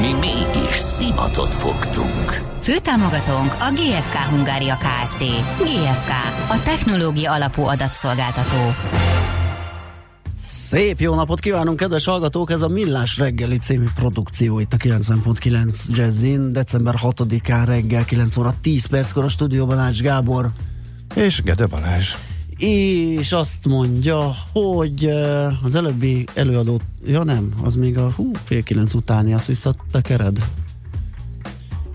Mi mégis szimatot fogtunk. Főtámogatónk a GFK Hungária Kft. GFK, a technológia alapú adatszolgáltató. Szép jó napot kívánunk, kedves hallgatók! Ez a Millás reggeli című produkció itt a 90.9 Jazzin. December 6-án reggel 9 óra 10 perckor a stúdióban Ács Gábor. És Gede Balázs. És azt mondja, hogy az előbbi előadó, ja nem, az még a hú, fél kilenc utáni, azt visszatekered?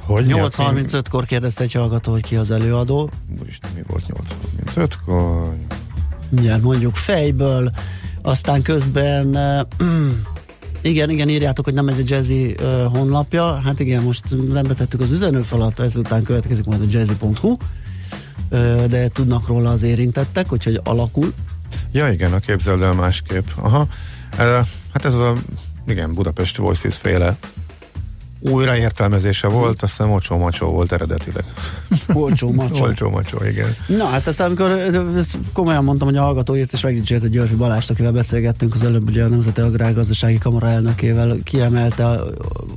Hogy 8.35-kor kérdezte egy hallgató, hogy ki az előadó. Úristen, mi volt 8.35-kor? Mindjárt mondjuk fejből, aztán közben uh, igen, igen, írjátok, hogy nem egy a Jazzy uh, honlapja. Hát igen, most rendbe tettük az üzenőfalat, ezután következik majd a jazzy.hu, de tudnak róla az érintettek, úgyhogy alakul. Ja igen, a képzeld el másképp. Aha. Hát ez a, igen, Budapest Voices féle újraértelmezése volt, azt hiszem Ocsó Macsó volt eredetileg. Olcsó macsó. Olcsó Macsó, igen. Na, hát aztán amikor komolyan mondtam, hogy a hallgató írt, és megdicsért a Györfi Balást, akivel beszélgettünk az előbb, ugye a Nemzeti Agrárgazdasági Kamara elnökével, kiemelte, a,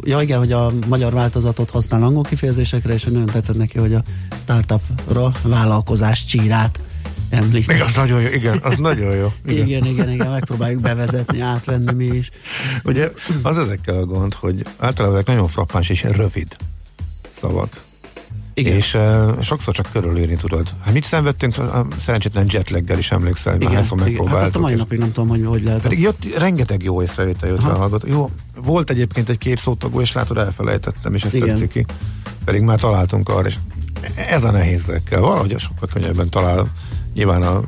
ja igen, hogy a magyar változatot használ angol kifejezésekre, és hogy nagyon tetszett neki, hogy a startupra vállalkozás csírát említ. Még az nagyon jó, igen, az nagyon jó. Igen. igen, igen, igen, megpróbáljuk bevezetni, átvenni mi is. Ugye az ezekkel a gond, hogy általában ezek nagyon frappáns és rövid szavak. Igen. És uh, sokszor csak körülírni tudod. Hát mit szenvedtünk, a szerencsétlen jetlaggel is emlékszel, Igen, hányszor igen. Hát azt a megpróbáltuk. mai napig nem tudom, hogy hogy lehet Pedig azt. jött, rengeteg jó észrevétel jött hallgató. Jó, volt egyébként egy két szótagú, és látod, elfelejtettem, és ez Igen. tetszik ki. Pedig már találtunk arra, és ez a nehéz ezekkel. Valahogy sokkal könnyebben talál, nyilván a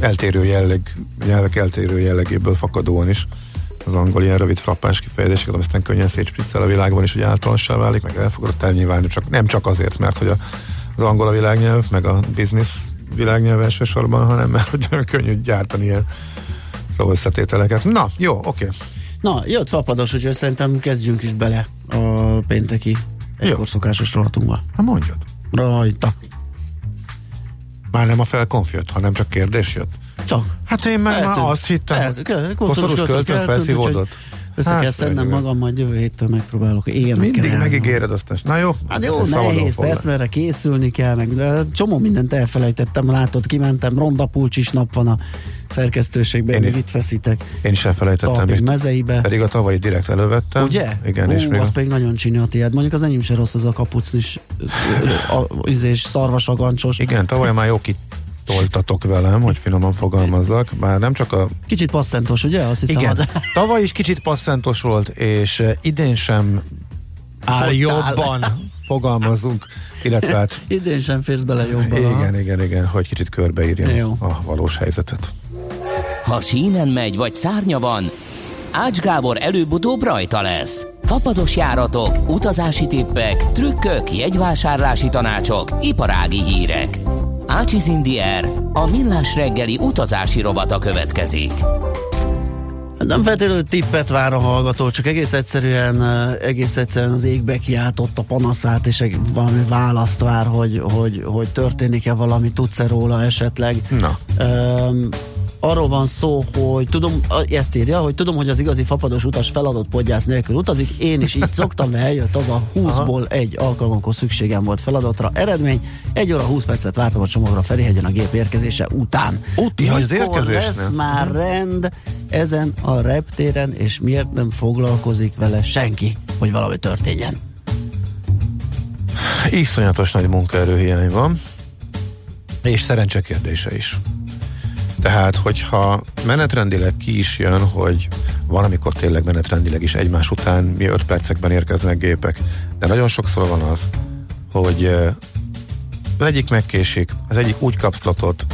eltérő jelleg, nyelvek eltérő jellegéből fakadóan is az angol ilyen rövid frappáns kifejezéseket, ami aztán könnyen szétspriccel a világban is, hogy általánossá válik, meg elfogadott elnyilván, csak, nem csak azért, mert hogy a, az angol a világnyelv, meg a business világnyelv elsősorban, hanem mert hogy olyan könnyű gyártani ilyen szó összetételeket. Na, jó, oké. Na, jött fapados, úgyhogy szerintem kezdjünk is bele a pénteki egykor szokásos rovatunkba. Hát mondjad. Rajta. Már nem a felkonf jött, hanem csak kérdés jött. Csak. Hát én meg Eltűnt. már azt hittem. Eltűnt. Koszorús költön felszívódott. Össze Hát, kell szednem magam, majd jövő héttől megpróbálok éjjel Mindig megígéred azt. Na jó. Hát jó, nehéz, persze, mert készülni kell, meg de csomó mindent elfelejtettem, látod, kimentem, ronda pulcsis nap van a szerkesztőségben, Én még is. itt feszitek, Én is elfelejtettem. talpig mezeibe. Pedig a tavalyi direkt elővettem. Ugye? Igen, Ú, és még az a- pedig nagyon csini a tiéd. Mondjuk az enyém se rossz, az a kapucnis, a, és szarvasagancsos. Igen, tavaly már jó kitoltatok velem, hogy finoman fogalmazzak. Már nem csak a... Kicsit passzentos, ugye? Azt hiszem, Igen, ad- tavaly is kicsit passzentos volt, és eh, idén sem áll jobban fogalmazunk, illetve hát idén sem férsz bele jobban. igen, igen, igen, hogy kicsit körbeírjam Jó. a valós helyzetet. Ha sínen megy vagy szárnya van, Ács Gábor előbb-utóbb rajta lesz. Fapados járatok, utazási tippek, trükkök, jegyvásárlási tanácsok, iparági hírek. Ácsiz Indier, a millás reggeli utazási rovata következik. Nem feltétlenül tippet vár a hallgató, csak egész egyszerűen, eh, egész egyszerűen az égbe kiáltott a panaszát, és egy- valami választ vár, hogy, hogy, hogy történik-e valami, tudsz-e róla esetleg. Na. Um, arról van szó, hogy tudom, ezt írja, hogy tudom, hogy az igazi fapados utas feladott podgyász nélkül utazik, én is így szoktam, de eljött az a 20-ból egy alkalom, amikor szükségem volt feladatra. Eredmény, egy óra 20 percet vártam a csomagra Ferihegyen a gép érkezése után. Úti, hogy az érkezésnél? lesz már rend ezen a reptéren, és miért nem foglalkozik vele senki, hogy valami történjen? Iszonyatos nagy munkaerőhiány van, és szerencse kérdése is. Tehát, hogyha menetrendileg ki is jön, hogy van, amikor tényleg menetrendileg is egymás után mi öt percekben érkeznek gépek, de nagyon sokszor van az, hogy az egyik megkésik, az egyik úgy kapszlatot,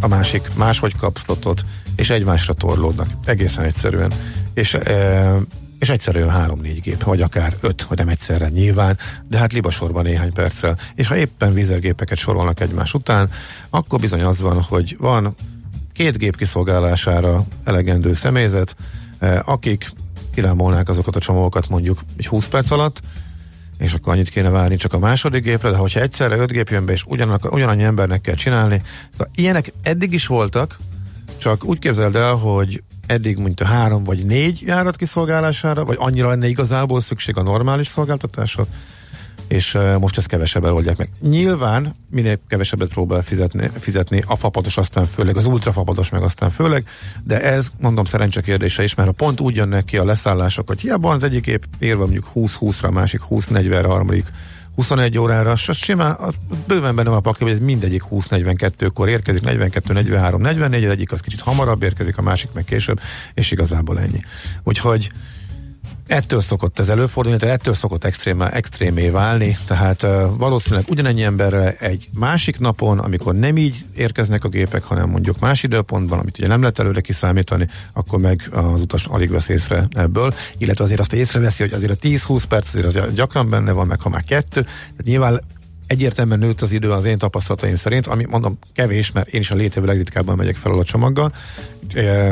a másik máshogy kapszlatot, és egymásra torlódnak. Egészen egyszerűen. És e, és egyszerre három-négy gép, vagy akár öt, vagy nem egyszerre nyilván, de hát libasorban néhány perccel. És ha éppen vízelgépeket sorolnak egymás után, akkor bizony az van, hogy van két gép kiszolgálására elegendő személyzet, eh, akik kilámolnák azokat a csomagokat mondjuk egy 20 perc alatt, és akkor annyit kéne várni csak a második gépre, de hogyha egyszerre öt gép jön be, és ugyanak, ugyanannyi embernek kell csinálni, szóval ilyenek eddig is voltak, csak úgy képzeld el, hogy eddig mondjuk három vagy négy járat kiszolgálására, vagy annyira lenne igazából szükség a normális szolgáltatáshoz, és most ezt kevesebben oldják meg. Nyilván minél kevesebbet próbál fizetni, fizetni a fapados, aztán főleg az ultrafapados, meg aztán főleg, de ez mondom szerencse kérdése is, mert ha pont úgy jönnek ki a leszállások, hogy hiába az egyik épp érve mondjuk 20-20-ra, a másik 20-40-re, a harmadik 21 órára, az simán, az bőven benne van a pakli, hogy ez mindegyik 20-42-kor érkezik, 42, 43, 44, az egyik az kicsit hamarabb érkezik, a másik meg később, és igazából ennyi. Úgyhogy Ettől szokott ez előfordulni, tehát ettől szokott extrém, extrémé válni, tehát uh, valószínűleg ugyanennyi emberre egy másik napon, amikor nem így érkeznek a gépek, hanem mondjuk más időpontban, amit ugye nem lehet előre kiszámítani, akkor meg az utas alig vesz észre ebből, illetve azért azt észreveszi, hogy azért a 10-20 perc azért az gyakran benne van, meg ha már kettő, tehát nyilván egyértelműen nőtt az idő az én tapasztalataim szerint, ami mondom kevés, mert én is a létevő legritkábban megyek fel a csomaggal,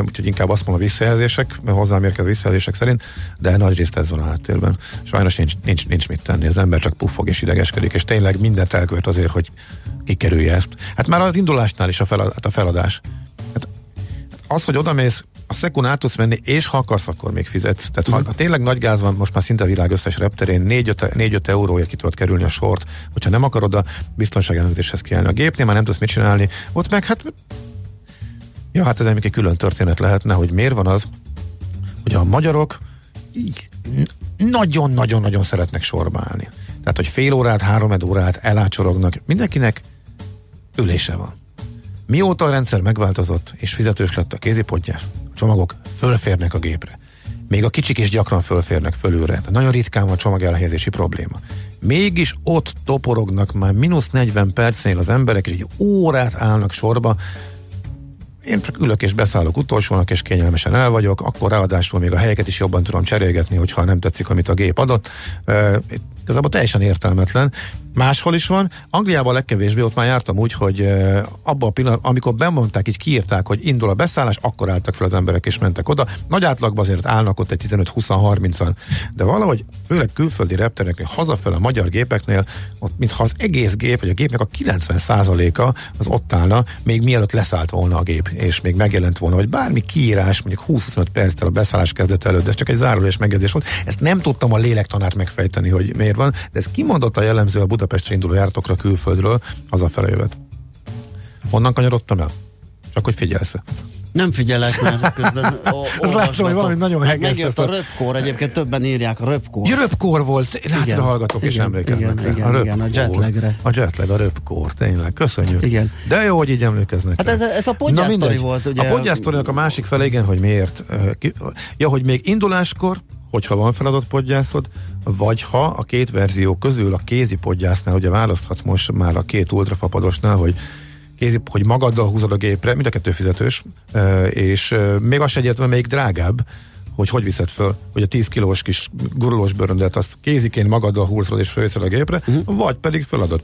úgyhogy inkább azt mondom a visszajelzések, hozzám érkező visszajelzések szerint, de nagy részt ez van a háttérben. Sajnos nincs, nincs, nincs mit tenni, az ember csak puffog és idegeskedik, és tényleg mindent elkövet azért, hogy kikerülje ezt. Hát már az indulásnál is a, felad, hát a feladás. Hát az, hogy odamész a szekund át tudsz menni, és ha akarsz, akkor még fizetsz. Tehát ha, mhm. ha tényleg nagy gáz van, most már szinte a világ összes repterén 4-5 euróért ki tudod kerülni a sort, hogyha nem akarod a biztonságellenőrzéshez kiállni. A gépnél már nem tudsz mit csinálni, ott meg hát Ja, hát ez egy külön történet lehetne, hogy miért van az, hogy a magyarok nagyon-nagyon-nagyon szeretnek sorba állni. Tehát, hogy fél órát, három órát elácsorognak, mindenkinek ülése van. Mióta a rendszer megváltozott, és fizetős lett a kézipodgyász, csomagok fölférnek a gépre. Még a kicsik is gyakran fölférnek fölülre. De nagyon ritkán van csomag elhelyezési probléma. Mégis ott toporognak már mínusz 40 percnél az emberek, és egy órát állnak sorba, én csak ülök és beszállok utolsónak, és kényelmesen el vagyok, akkor ráadásul még a helyeket is jobban tudom cserélgetni, hogyha nem tetszik, amit a gép adott. Igazából teljesen értelmetlen. Máshol is van. Angliában legkevésbé, ott már jártam úgy, hogy abban a pillanatban, amikor bemondták, így kiírták, hogy indul a beszállás, akkor álltak fel az emberek és mentek oda. Nagy átlagban azért állnak ott egy 15-20-30-an. De valahogy, főleg külföldi reptereknél, hazafel a magyar gépeknél, ott mintha az egész gép, vagy a gépnek a 90%-a az ott állna, még mielőtt leszállt volna a gép, és még megjelent volna, vagy bármi kiírás, mondjuk 20-25 perccel a beszállás kezdet előtt, de ez csak egy zárulás megjegyzés volt. Ezt nem tudtam a lélektanárt megfejteni, hogy miért van, de ez kimondott a jellemző a Buda Budapestre induló járatokra külföldről hazafele jövet. Honnan kanyarodtam el? Csak hogy figyelsz nem figyelek, mert közben Az látom, hogy valami nagyon hegesztett. Megjött a röpkor, egyébként többen írják a röpkor. Ja, röpkor volt, látod a hallgatók igen, és emlékeznek. Igen, igen, a, igen, a jetlagre. A jetlag, a röpkor, tényleg, köszönjük. Igen. De jó, hogy így emlékeznek. Hát ez, ez a podgyásztori volt, ugye? A podgyásztorinak a másik fele, igen, hogy miért. Ja, hogy még induláskor, hogyha van feladat podgyászod, vagy ha a két verzió közül a kézi podgyásznál, ugye választhatsz most már a két ultrafapadosnál, hogy kézi, hogy magaddal húzod a gépre, mind a kettő fizetős, és még az egyetlen még drágább, hogy hogy viszed föl, hogy a 10 kilós kis gurulós bőröndet azt kéziként magaddal húzod és fölviszed a gépre, uh-huh. vagy pedig feladod.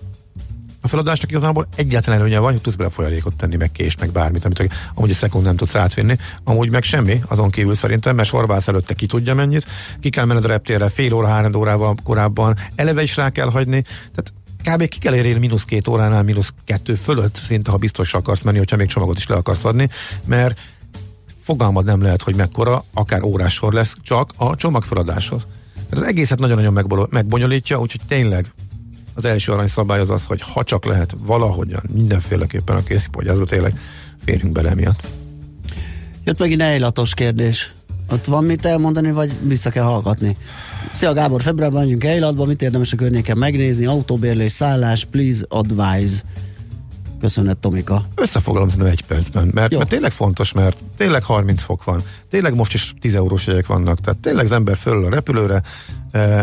A feladásnak igazából egyetlen előnye van, hogy tudsz bele folyadékot tenni, meg kés, meg bármit, amit amúgy egy szekund nem tudsz átvinni. Amúgy meg semmi, azon kívül szerintem, mert sorvász előtte ki tudja mennyit, ki kell menned a reptérre fél óra, három órával korábban, eleve is rá kell hagyni, tehát kb. ki kell érni mínusz két óránál, mínusz kettő fölött, szinte ha biztos akarsz menni, hogyha még csomagot is le akarsz adni, mert fogalmad nem lehet, hogy mekkora, akár órásor lesz csak a csomagfeladáshoz. Ez az egészet nagyon-nagyon megbonyolítja, úgyhogy tényleg az első aranyszabály az az, hogy ha csak lehet valahogyan, mindenféleképpen a készipodjázó tényleg férjünk bele miatt. Jött megint ejlatos kérdés. Ott van mit elmondani, vagy vissza kell hallgatni? Szia Gábor, februárban megyünk Ejlatba, mit érdemes a környéken megnézni? Autóbérlés, szállás, please advise. Köszönet, Tomika. Összefoglalom szerintem egy percben, mert, mert tényleg fontos, mert tényleg 30 fok van. Tényleg most is 10 eurós jegyek vannak, tehát tényleg az ember föl a repülőre, eh,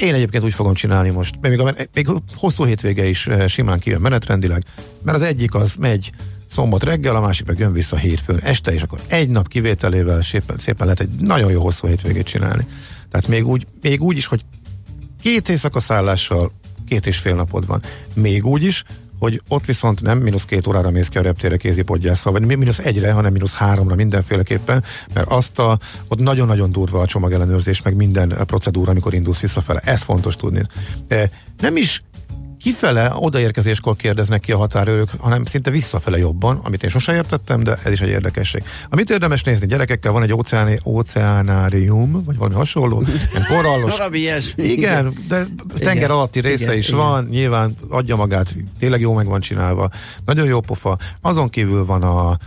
én egyébként úgy fogom csinálni most, még, a, még hosszú hétvége is eh, simán kijön menetrendileg, mert az egyik az megy szombat reggel, a másik meg jön vissza hétfőn este, és akkor egy nap kivételével szépen, szépen lehet egy nagyon jó hosszú hétvégét csinálni. Tehát még úgy, még úgy is, hogy két éjszaka szállással két és fél napod van. Még úgy is, hogy ott viszont nem mínusz két órára mész ki a reptére kézipodgyásszal, vagy mínusz egyre, hanem mínusz háromra mindenféleképpen, mert azt a, ott nagyon-nagyon durva a csomagellenőrzés, meg minden procedúra, amikor indulsz visszafele. Ez fontos tudni. E, nem is kifele odaérkezéskor kérdeznek ki a határőrök, hanem szinte visszafele jobban, amit én sosem értettem, de ez is egy érdekesség. Amit érdemes nézni, gyerekekkel van egy óceáni, óceánárium, vagy valami hasonló, ilyen korallos. igen, de tenger igen, alatti része igen, is igen. van, nyilván adja magát, tényleg jó meg van csinálva, nagyon jó pofa. Azon kívül van a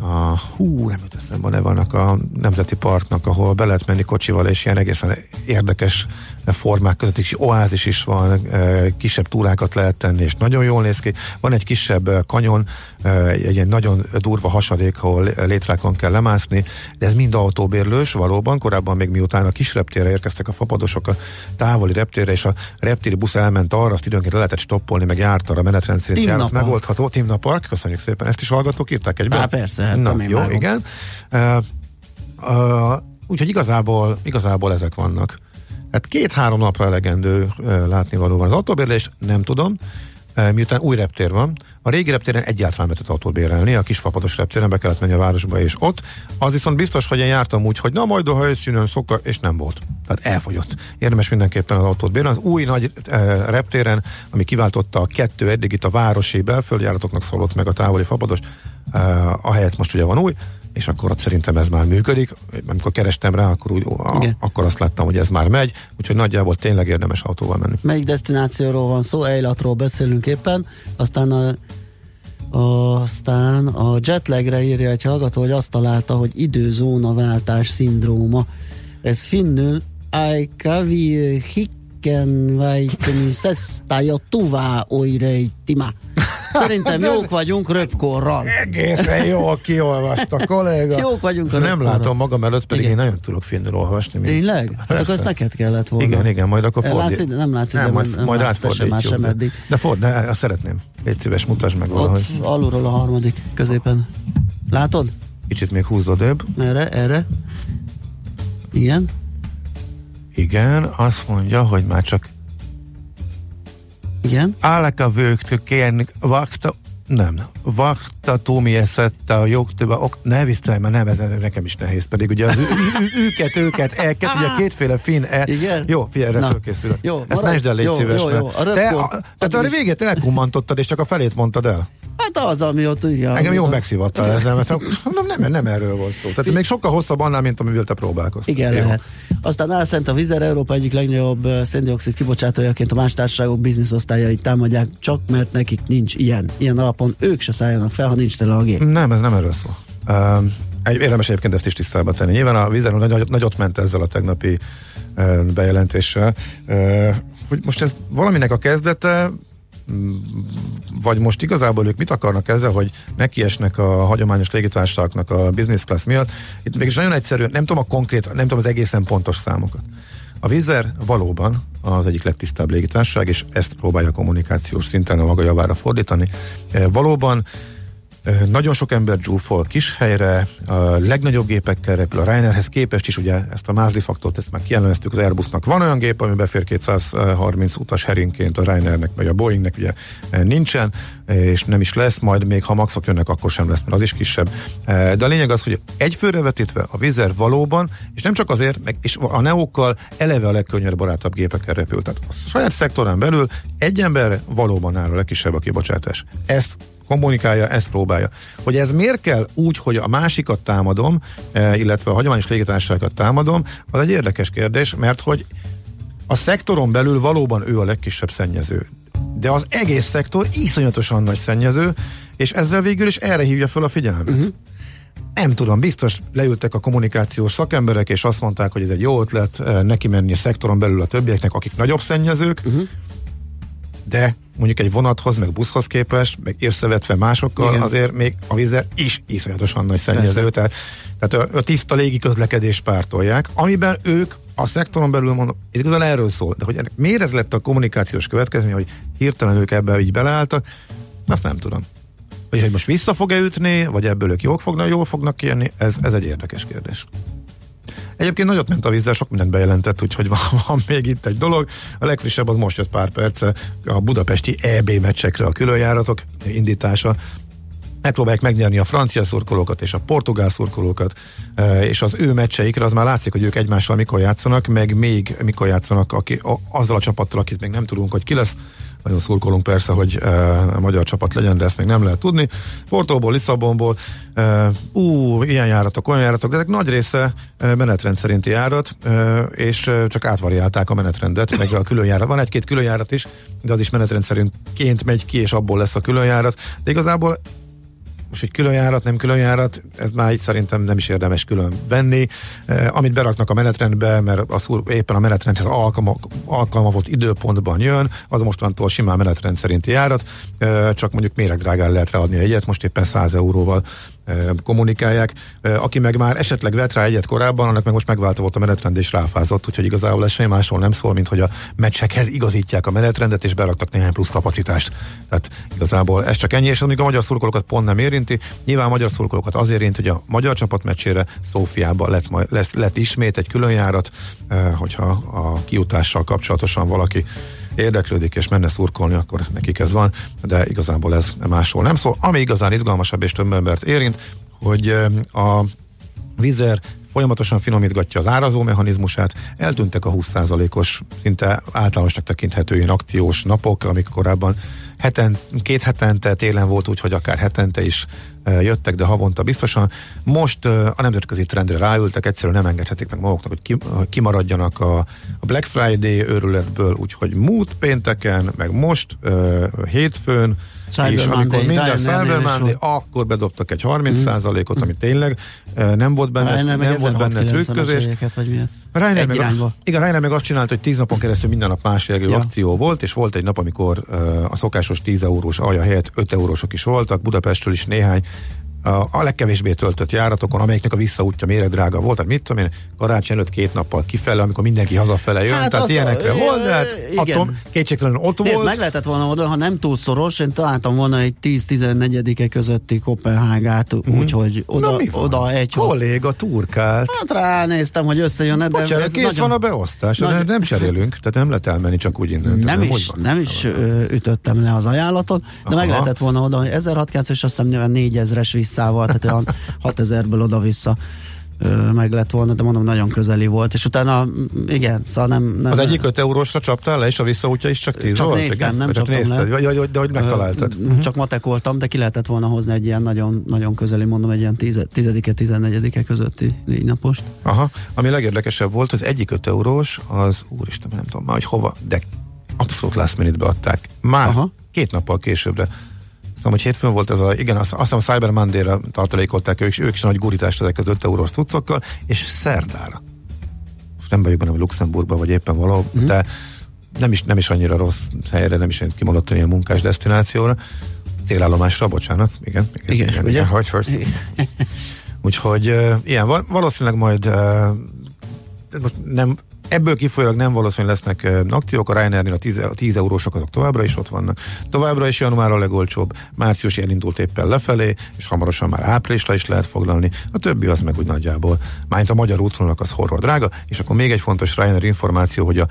a, hú, nem jut eszembe a neve annak a Nemzeti Parknak, ahol be lehet menni kocsival, és ilyen egészen érdekes formák között is oázis is van, e, kisebb túrákat lehet tenni, és nagyon jól néz ki. Van egy kisebb e, kanyon, e, egy ilyen nagyon durva hasadék, ahol létrákon kell lemászni, de ez mind autóbérlős, valóban. Korábban még miután a kis reptére érkeztek a fapadosok a távoli reptére, és a reptéri busz elment arra, azt időnként le lehetett stoppolni, meg járt arra menetrend szerint járat megoldható. Timna Park, köszönjük szépen. Ezt is hallgatók, írták egyben? Á, persze. Na, jó, vágom. igen. Uh, uh, úgyhogy igazából, igazából ezek vannak. Hát két-három napra elegendő uh, látnivaló van az autóbérlés, nem tudom. Uh, miután új reptér van, a régi reptéren egyáltalán lehetett autót bérelni, a kisfapados reptéren be kellett menni a városba, és ott. Az viszont biztos, hogy én jártam úgy, hogy na majd a helyszínen szokka, és nem volt. Tehát elfogyott. Érdemes mindenképpen az autót bérelni. Az új nagy e, reptéren, ami kiváltotta a kettő eddig itt a városi belföldjáratoknak szólott meg a távoli fapados, e, a helyet most ugye van új, és akkor ott szerintem ez már működik. Amikor kerestem rá, akkor, úgy, a, akkor azt láttam, hogy ez már megy, úgyhogy nagyjából tényleg érdemes autóval menni. Melyik destinációról van szó? Eilatról beszélünk éppen, aztán a aztán a jetlagre írja egy hallgató, hogy azt találta, hogy időzónaváltás szindróma. Ez finnül Aikavi hikken vajteni szesztája tuvá oirejtima. Szerintem jók vagyunk röpkorral. Egészen jó, kiolvasta kolléga. Jók vagyunk a Nem látom magam előtt, pedig igen. én nagyon tudok finnül olvasni. Tényleg? Hát Persze. akkor ezt neked kellett volna. Igen, igen, majd akkor fordít. Látsz, nem látszik, nem, majd, nem majd átfordítjuk. Sem eddig. De ford, de azt szeretném. Légy szíves, mutasd meg valahogy. Ott alulról a harmadik, középen. Látod? Kicsit még húzd odébb. Erre, erre. Igen. Igen, azt mondja, hogy már csak igen. Alaka vőktök vakta, nem, vakta Tómi eszette a jogtöbe, ok, ne visztelj, mert nem, ez nekem is nehéz, pedig ugye az őket, őket elkezd, ugye kétféle fin el. Igen? Jó, figyelj, erre fölkészülök. Jó, Ezt mesd el, légy jó, szíves, jó, jó, a te, a, te a végét elkummantottad, és csak a felét mondtad el. Hát az, ami ott igen. Engem jó megszivattál ezzel, mert nem, nem, nem erről volt szó. Tehát még sokkal hosszabb annál, mint amivel te próbálkoztál. Igen, jó. lehet. Aztán álszent a Vizer Európa egyik legnagyobb széndiokszid kibocsátójaként a más társaságok bizniszosztályait támadják, csak mert nekik nincs ilyen. Ilyen alapon ők se szálljanak fel, ha nincs tele a gép. Nem, ez nem erről szól. Egy, érdemes egyébként ezt is tisztába tenni. Nyilván a Vizer nagy, nagyot ment ezzel a tegnapi bejelentéssel. Hogy most ez valaminek a kezdete, vagy most igazából ők mit akarnak ezzel, hogy nekiesnek a hagyományos légitársaságoknak a business class miatt. Itt mégis nagyon egyszerű, nem tudom a konkrét, nem tudom az egészen pontos számokat. A Vizer valóban az egyik legtisztább légitársaság, és ezt próbálja kommunikációs szinten a maga javára fordítani. E, valóban nagyon sok ember zsúfol kis helyre, a legnagyobb gépekkel repül a Ryanairhez képest is, ugye ezt a mázli faktort, ezt már kijellemeztük az Airbusnak. Van olyan gép, ami befér 230 utas heringként a Ryanairnek, vagy a Boeingnek ugye nincsen, és nem is lesz, majd még ha maxok jönnek, akkor sem lesz, mert az is kisebb. De a lényeg az, hogy egy főre vetítve a Vizer valóban, és nem csak azért, meg, és a Neókkal eleve a legkönnyebb gépekkel repül. Tehát a saját szektorán belül egy ember valóban áll a legkisebb a kibocsátás. Ezt kommunikálja, ezt próbálja. Hogy ez miért kell úgy, hogy a másikat támadom, e, illetve a hagyományos légitársaságokat támadom, az egy érdekes kérdés, mert hogy a szektoron belül valóban ő a legkisebb szennyező. De az egész szektor iszonyatosan nagy szennyező, és ezzel végül is erre hívja fel a figyelmet. Uh-huh. Nem tudom, biztos leültek a kommunikációs szakemberek, és azt mondták, hogy ez egy jó ötlet e, neki menni a szektoron belül a többieknek, akik nagyobb szennyezők, uh-huh de mondjuk egy vonathoz, meg buszhoz képest, meg összevetve másokkal, Igen. azért még a vízer is iszonyatosan nagy szennyező. Tehát, tehát a, a tiszta légi közlekedés pártolják, amiben ők a szektoron belül mondom, ez igazán erről szól, de hogy ennek miért ez lett a kommunikációs következmény, hogy hirtelen ők ebbe így beleálltak, azt nem tudom. Vagy hogy most vissza fog-e ütni, vagy ebből ők jól fognak, jól fognak kijönni, ez, ez egy érdekes kérdés. Egyébként nagyot ment a vízzel, sok mindent bejelentett, úgyhogy van, van még itt egy dolog. A legfrissebb az most jött pár perce a budapesti EB meccsekre a különjáratok indítása megpróbálják megnyerni a francia szurkolókat és a portugál szurkolókat, e, és az ő meccseikre az már látszik, hogy ők egymással mikor játszanak, meg még mikor játszanak aki, a, azzal a csapattal, akit még nem tudunk, hogy ki lesz. Nagyon szurkolunk persze, hogy e, a magyar csapat legyen, de ezt még nem lehet tudni. Portóból, Lisszabonból, e, ú, ilyen járatok, olyan járatok, de ezek nagy része menetrend szerinti járat, és csak átvariálták a menetrendet, meg a különjárat. Van egy-két különjárat is, de az is menetrend szerintként megy ki, és abból lesz a különjárat. De igazából most egy külön járat, nem külön járat, ez már így szerintem nem is érdemes külön venni. Eh, amit beraknak a menetrendbe, mert az éppen a menetrendhez alkalma, alkalmazott időpontban jön, az mostantól simán menetrend szerinti járat, eh, csak mondjuk méregdrágán lehet ráadni egyet, most éppen 100 euróval kommunikálják. Aki meg már esetleg vett rá egyet korábban, annak meg most megváltó volt a menetrend és ráfázott, úgyhogy igazából ez semmi másról nem szól, mint hogy a meccsekhez igazítják a menetrendet és beraktak néhány plusz kapacitást. Tehát igazából ez csak ennyi, és amíg a magyar szurkolókat pont nem érinti, nyilván a magyar szurkolókat az érinti, hogy a magyar csapat meccsére Szófiába lett, lett, lett ismét egy különjárat, hogyha a kiutással kapcsolatosan valaki érdeklődik és menne szurkolni, akkor nekik ez van, de igazából ez máshol nem szól. Ami igazán izgalmasabb és több embert érint, hogy a Vizer folyamatosan finomítgatja az árazó mechanizmusát, eltűntek a 20%-os, szinte általánosnak tekinthető ilyen akciós napok, amik korábban heten, két hetente, télen volt úgy, hogy akár hetente is jöttek, de havonta biztosan. Most a nemzetközi trendre ráültek, egyszerűen nem engedhetik meg maguknak, hogy kimaradjanak a, a Black Friday őrületből, úgyhogy múlt pénteken, meg most hétfőn, Cyber és Monday, amikor minden Cyber Monday, akkor bedobtak egy 30%-ot, mm. ami tényleg nem volt benne, Reiner nem volt benne trükközés. Reiner meg, igen, Reiner meg azt csinált, hogy 10 napon keresztül minden nap más jellegű ja. akció volt, és volt egy nap, amikor uh, a szokásos 10 eurós alja helyett 5 eurósok is voltak, Budapestről is néhány a legkevésbé töltött járatokon, amelyeknek a visszaútja méregdrága volt, tehát mit tudom én, karácsony előtt két nappal kifele, amikor mindenki hazafele jön, hát tehát ilyenekre a, volt, de hát attól kétségtelenül ott Nézd, volt. meg lehetett volna oda, ha nem túl szoros, én találtam volna egy 10-14-e közötti Kopenhágát, mm. úgyhogy oda, oda egy... Kolléga turkált. Hát ránéztem, hogy összejön, de Bocsánat, ez kész nagyon, van a beosztás, nagy, nem cserélünk, tehát nem lehet elmenni csak úgy innen. Nem, is, nem is ütöttem le az ajánlatot, de meg lehetett volna oda 1600 és azt hiszem 4000-es vissza visszával, tehát olyan 6000-ből oda-vissza meg lett volna, de mondom, nagyon közeli volt, és utána, igen, szóval nem... nem az egyik 5 eurósra csaptál le, és a visszaútja is csak 10 csak volt? Néztem, igen? nem csak nézted, le. Vagy, vagy, de hogy megtaláltad? Uh-huh. Csak matekoltam, de ki lehetett volna hozni egy ilyen nagyon, nagyon közeli, mondom, egy ilyen 10-e, 14-e közötti négy napost. Aha, ami legérdekesebb volt, az egyik 5 eurós, az úristen, nem tudom már, hogy hova, de abszolút last minute beadták. Már Aha. két nappal későbbre tudom, hogy hétfőn volt ez a, igen, azt, azt hiszem a Cyber Monday-ra tartalékolták ők, ők is nagy gurítást ezek az 5 eurós cuccokkal, és szerdára. Most nem vagyok benne, hogy Luxemburgban vagy éppen valahol, mm-hmm. de nem is, nem is annyira rossz helyre, nem is kimondottan ilyen munkás destinációra. Célállomásra, bocsánat. Igen, igen, igen, igen, ugye? igen hogy, hogy. Úgyhogy uh, ilyen, valószínűleg majd uh, most nem Ebből kifolyólag nem valószínű lesznek akciók, a Ryanairnél a 10, a 10 eurósok azok továbbra is ott vannak. Továbbra is január a legolcsóbb, március elindult éppen lefelé, és hamarosan már áprilisra is lehet foglalni. A többi az meg úgy nagyjából, mányt a magyar útvonalak az horror drága, és akkor még egy fontos Ryanair információ, hogy a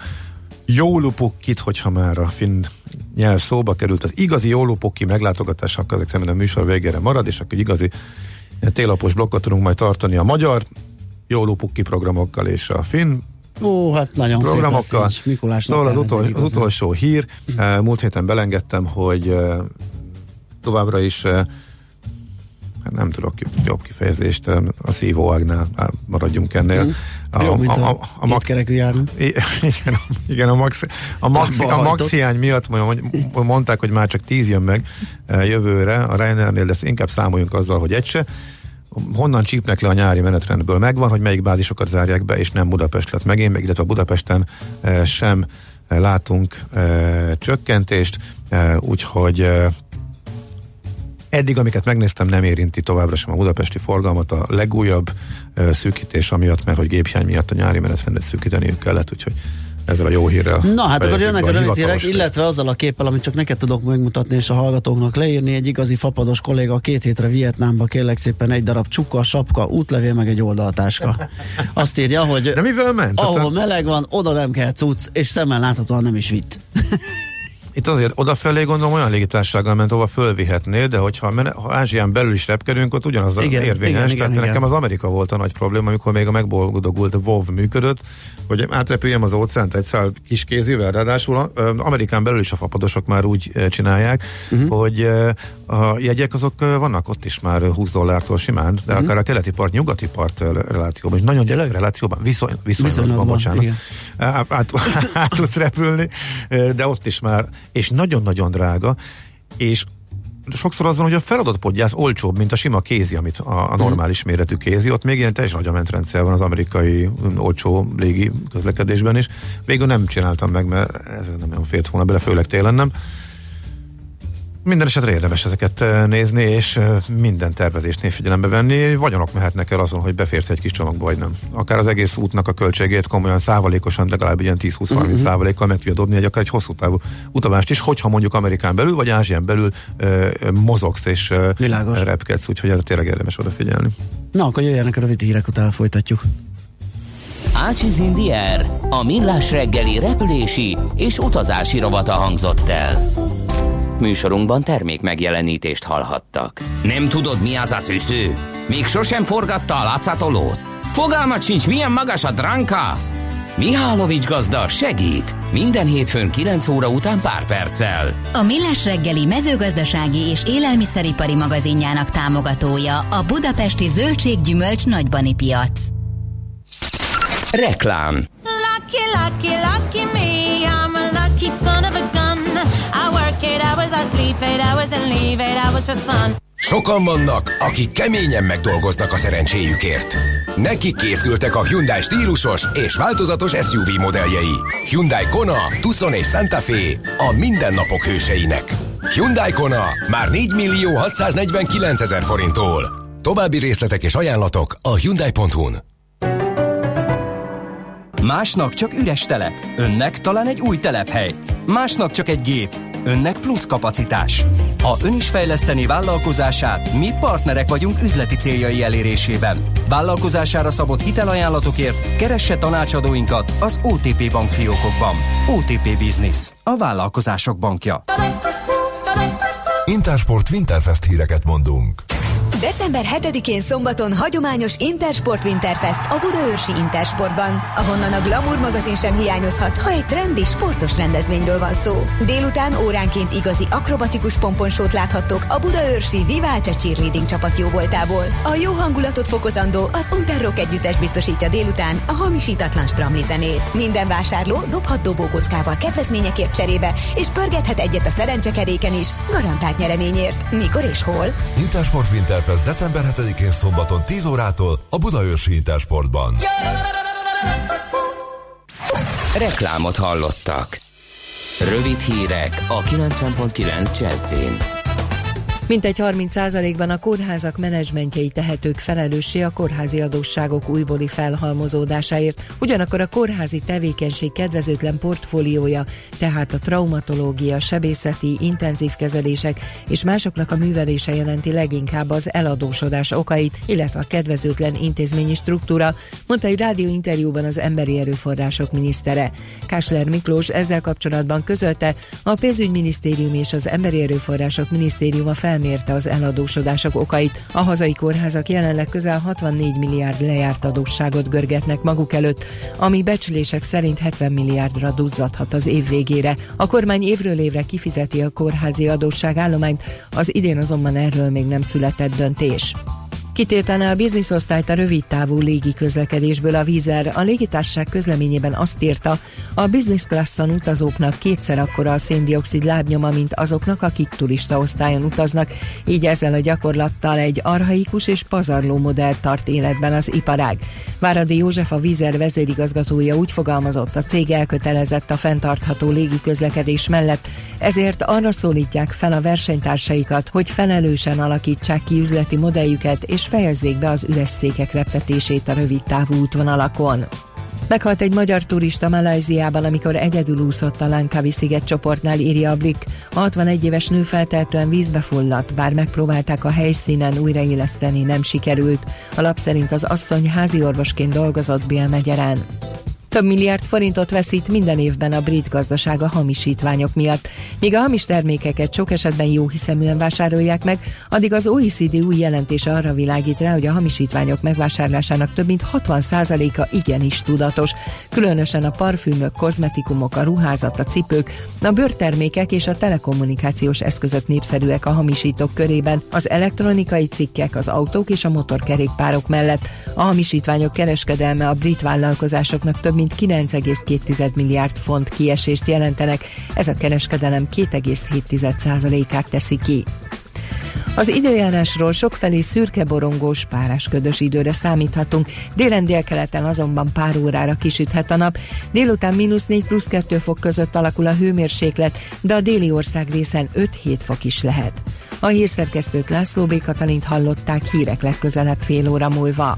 Jólupukit, hogyha már a finn nyelv szóba került, az igazi Jólupuki meglátogatás, akkor ezek szerint a műsor végére marad, és akkor igazi télapos blokkot tudunk majd tartani a magyar Jólupukki programokkal és a finn Ó, hát nagyon programokkal. Szép Mikulás szóval az, utol, az utolsó hír, uh, múlt héten belengedtem, hogy uh, továbbra is uh, hát nem tudok jobb kifejezést, a szívóágnál maradjunk ennél. Mm. A, mint a, a, a, a kerekű. Igen, igen, a, max, a, max, a max hiány miatt mondták, hogy már csak tíz jön meg jövőre a Reinernél, de inkább számoljunk azzal, hogy egy se honnan csípnek le a nyári menetrendből? Megvan, hogy melyik bázisokat zárják be, és nem Budapest lett megint, meg illetve Budapesten e, sem e, látunk e, csökkentést, úgyhogy eddig, amiket megnéztem, nem érinti továbbra sem a budapesti forgalmat. A legújabb szűkítés amiatt, mert hogy géphiány miatt a nyári menetrendet szűkíteniük kellett, úgyhogy ezzel a jó hírrel. Na hát akkor jönnek a rövid hírek, illetve azzal a képpel, amit csak neked tudok megmutatni, és a hallgatóknak leírni. Egy igazi fapados kolléga két hétre Vietnámba kérlek szépen egy darab csuka, sapka, útlevél, meg egy oldaltáska. Azt írja, hogy De mivel ment? ahol meleg van, oda nem kell cucc, és szemmel láthatóan nem is vitt. Itt azért odafelé gondolom olyan légitársággal ment, ahova fölvihetné, de hogyha men- ha Ázsián belül is repkedünk, ott ugyanaz Igen, érvényes. igen, Tehát igen, nekem igen. az Amerika volt a nagy probléma, amikor még a megboldogult WoW működött, hogy átrepüljem az óceánt egy szál kis kézivel, ráadásul Amerikán belül is a fapadosok már úgy csinálják, uh-huh. hogy a jegyek azok vannak ott is már 20 dollártól simán, de uh-huh. akár a keleti part, nyugati part relációban, és nagyon gyerek relációban, viszony, viszonylag, Viszonylatban, bocsánat, át, át, át tudsz repülni, de ott is már, és nagyon-nagyon drága, és sokszor az van, hogy a feladott podgyász olcsóbb, mint a sima kézi, amit a, a normális méretű kézi. Ott még ilyen teljesen agyamenetrendszer van az amerikai olcsó légi közlekedésben is. Végül nem csináltam meg, mert ez nem olyan fért volna bele, főleg télen nem. Minden esetre érdemes ezeket eh, nézni, és eh, minden tervezésnél figyelembe venni. Vagyonok mehetnek el azon, hogy beférsz egy kis csomagba, vagy nem. Akár az egész útnak a költségét komolyan százalékosan, legalább ilyen 10-20-30 uh-huh. százalékkal meg tudja dobni egy akár egy hosszú távú utazást is, hogyha mondjuk Amerikán belül, vagy Ázsián belül uh, mozogsz és uh, Világos. repkedsz, úgyhogy erre tényleg érdemes odafigyelni. Na, akkor jöjjenek a rövid hírek, utána folytatjuk. Ácsiz Indier, a millás reggeli repülési és utazási rovata hangzott el. Műsorunkban termék megjelenítést hallhattak. Nem tudod, mi az a szűző? Még sosem forgatta a látszatolót? Fogalmat sincs, milyen magas a dránka? Mihálovics gazda segít! Minden hétfőn 9 óra után pár perccel. A Millás reggeli mezőgazdasági és élelmiszeripari magazinjának támogatója a Budapesti Zöldséggyümölcs Nagybani Piac. Reklám Lucky, lucky, lucky me. I'm a lucky son of a eight hours, I sleep eight hours, and leave eight hours for fun. Sokan vannak, akik keményen megdolgoznak a szerencséjükért. Nekik készültek a Hyundai stílusos és változatos SUV modelljei. Hyundai Kona, Tucson és Santa Fe a mindennapok hőseinek. Hyundai Kona már 4 millió 649 ezer forinttól. További részletek és ajánlatok a Hyundai.hu-n. Másnak csak üres telek, önnek talán egy új telephely. Másnak csak egy gép, önnek plusz kapacitás. Ha ön is fejleszteni vállalkozását, mi partnerek vagyunk üzleti céljai elérésében. Vállalkozására szabott hitelajánlatokért keresse tanácsadóinkat az OTP bankfiókokban. OTP Business, a vállalkozások bankja. Intersport Winterfest híreket mondunk. December 7-én szombaton hagyományos Intersport Winterfest a Budaörsi Intersportban, ahonnan a Glamour magazin sem hiányozhat, ha egy trendi, sportos rendezvényről van szó. Délután óránként igazi akrobatikus pomponsót láthattok a Budaörsi Viváce Cheerleading csapat jóvoltából. A jó hangulatot fokozandó az Unterrock együttes biztosítja délután a hamisítatlan stramli zenét. Minden vásárló dobhat dobókockával kedvezményekért cserébe, és pörgethet egyet a szerencsekeréken is, garantált nyereményért. Mikor és hol? Intersport Winterfest december 7-én szombaton 10 órától a Budaörsi Intersportban. Reklámot hallottak. Rövid hírek a 90.9 Jazzin. Mintegy 30%-ban a kórházak menedzsmentjei tehetők felelőssé a kórházi adósságok újbóli felhalmozódásáért, ugyanakkor a kórházi tevékenység kedvezőtlen portfóliója, tehát a traumatológia, sebészeti, intenzív kezelések és másoknak a művelése jelenti leginkább az eladósodás okait, illetve a kedvezőtlen intézményi struktúra, mondta egy rádióinterjúban az emberi erőforrások minisztere. Kásler Miklós ezzel kapcsolatban közölte, a pénzügyminisztérium és az emberi erőforrások minisztériuma felmérte az eladósodások okait. A hazai kórházak jelenleg közel 64 milliárd lejárt adósságot görgetnek maguk előtt, ami becslések szerint 70 milliárdra duzzadhat az év végére. A kormány évről évre kifizeti a kórházi adósságállományt, az idén azonban erről még nem született döntés. Kitiltaná a bizniszosztályt a rövid távú légi közlekedésből a vízer. A légitársaság közleményében azt írta, a business classon utazóknak kétszer akkora a széndiokszid lábnyoma, mint azoknak, akik turista osztályon utaznak, így ezzel a gyakorlattal egy arhaikus és pazarló modell tart életben az iparág. Váradi József a vízer vezérigazgatója úgy fogalmazott, a cég elkötelezett a fenntartható légi közlekedés mellett, ezért arra szólítják fel a versenytársaikat, hogy felelősen alakítsák ki üzleti modelljüket és fejezzék be az üres székek reptetését a rövid távú útvonalakon. Meghalt egy magyar turista Malajziában, amikor egyedül úszott a Langkawi sziget csoportnál, írja a Blik. A 61 éves nő feltehetően vízbe fulladt, bár megpróbálták a helyszínen újraéleszteni, nem sikerült. A lap szerint az asszony házi orvosként dolgozott Bélmegyeren. Több milliárd forintot veszít minden évben a brit gazdaság a hamisítványok miatt. Míg a hamis termékeket sok esetben jó hiszeműen vásárolják meg, addig az OECD új jelentése arra világít rá, hogy a hamisítványok megvásárlásának több mint 60%-a igenis tudatos. Különösen a parfümök, kozmetikumok, a ruházat, a cipők, a bőrtermékek és a telekommunikációs eszközök népszerűek a hamisítók körében, az elektronikai cikkek, az autók és a motorkerékpárok mellett. A hamisítványok kereskedelme a brit vállalkozásoknak több mint mint 9,2 milliárd font kiesést jelentenek, ez a kereskedelem 2,7%-át teszi ki. Az időjárásról sokfelé szürke borongós, párásködös időre számíthatunk, délen délkeleten azonban pár órára kisüthet a nap, délután mínusz 4 plusz 2 fok között alakul a hőmérséklet, de a déli ország részen 5-7 fok is lehet. A hírszerkesztőt László B. Katalint hallották hírek legközelebb fél óra múlva.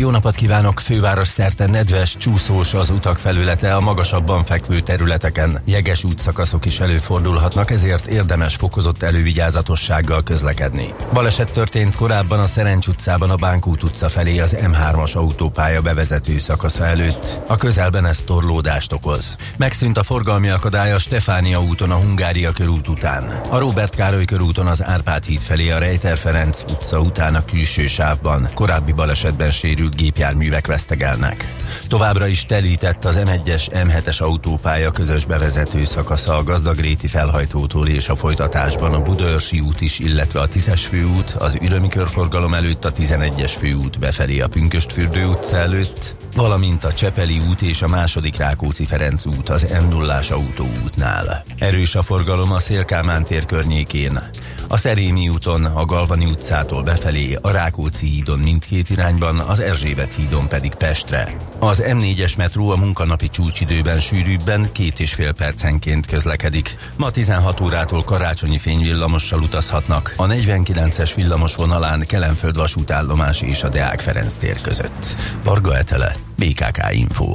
jó napot kívánok! Főváros szerte nedves, csúszós az utak felülete, a magasabban fekvő területeken jeges útszakaszok is előfordulhatnak, ezért érdemes fokozott elővigyázatossággal közlekedni. Baleset történt korábban a Szerencs utcában a Bánkút utca felé az M3-as autópálya bevezető szakasza előtt. A közelben ez torlódást okoz. Megszűnt a forgalmi akadály a Stefánia úton a Hungária körút után. A Robert Károly körúton az Árpád híd felé a Rejter Ferenc utca után a külső sávban. Korábbi balesetben sérült sérült gépjárművek vesztegelnek. Továbbra is telített az M1-es, M7-es autópálya közös bevezető szakasza a Gazdagréti felhajtótól és a folytatásban a Budaörsi út is, illetve a 10-es főút, az Ürömi körforgalom előtt a 11-es főút befelé a Pünköstfürdő utca előtt, valamint a Csepeli út és a második Rákóczi-Ferenc út az m 0 autóútnál. Erős a forgalom a Szélkámán tér környékén. A Szerémi úton, a Galvani utcától befelé, a Rákóczi hídon mindkét irányban, az Erzsébet hídon pedig Pestre. Az M4-es metró a munkanapi csúcsidőben sűrűbben két és fél percenként közlekedik. Ma 16 órától karácsonyi fényvillamossal utazhatnak a 49-es villamos vonalán Kelenföld vasútállomás és a Deák Ferenc tér között. Varga Etele, BKK Info.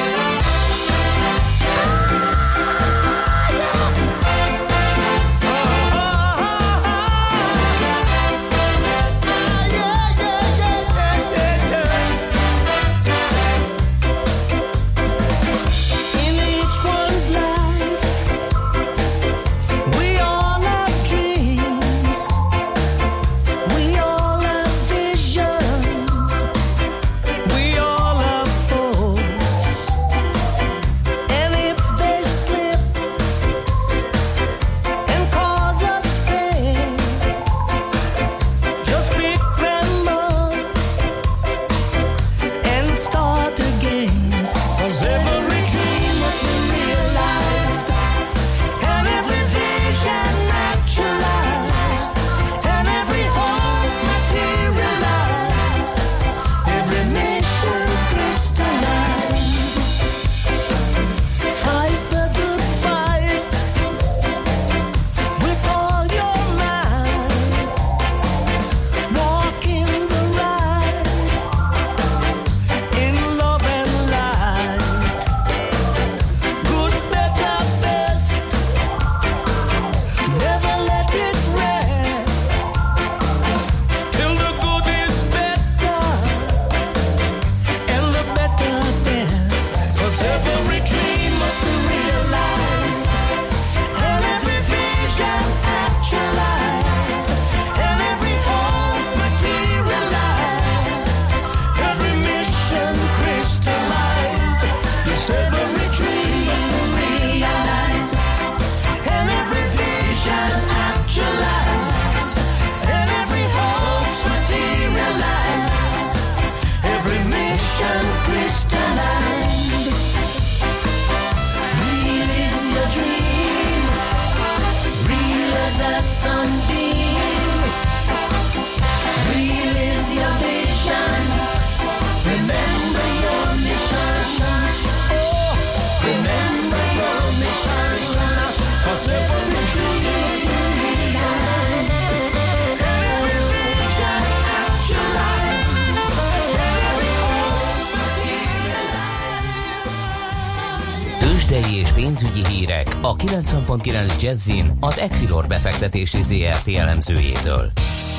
90.9 Jazzin az Equilor befektetési ZRT elemzőjétől.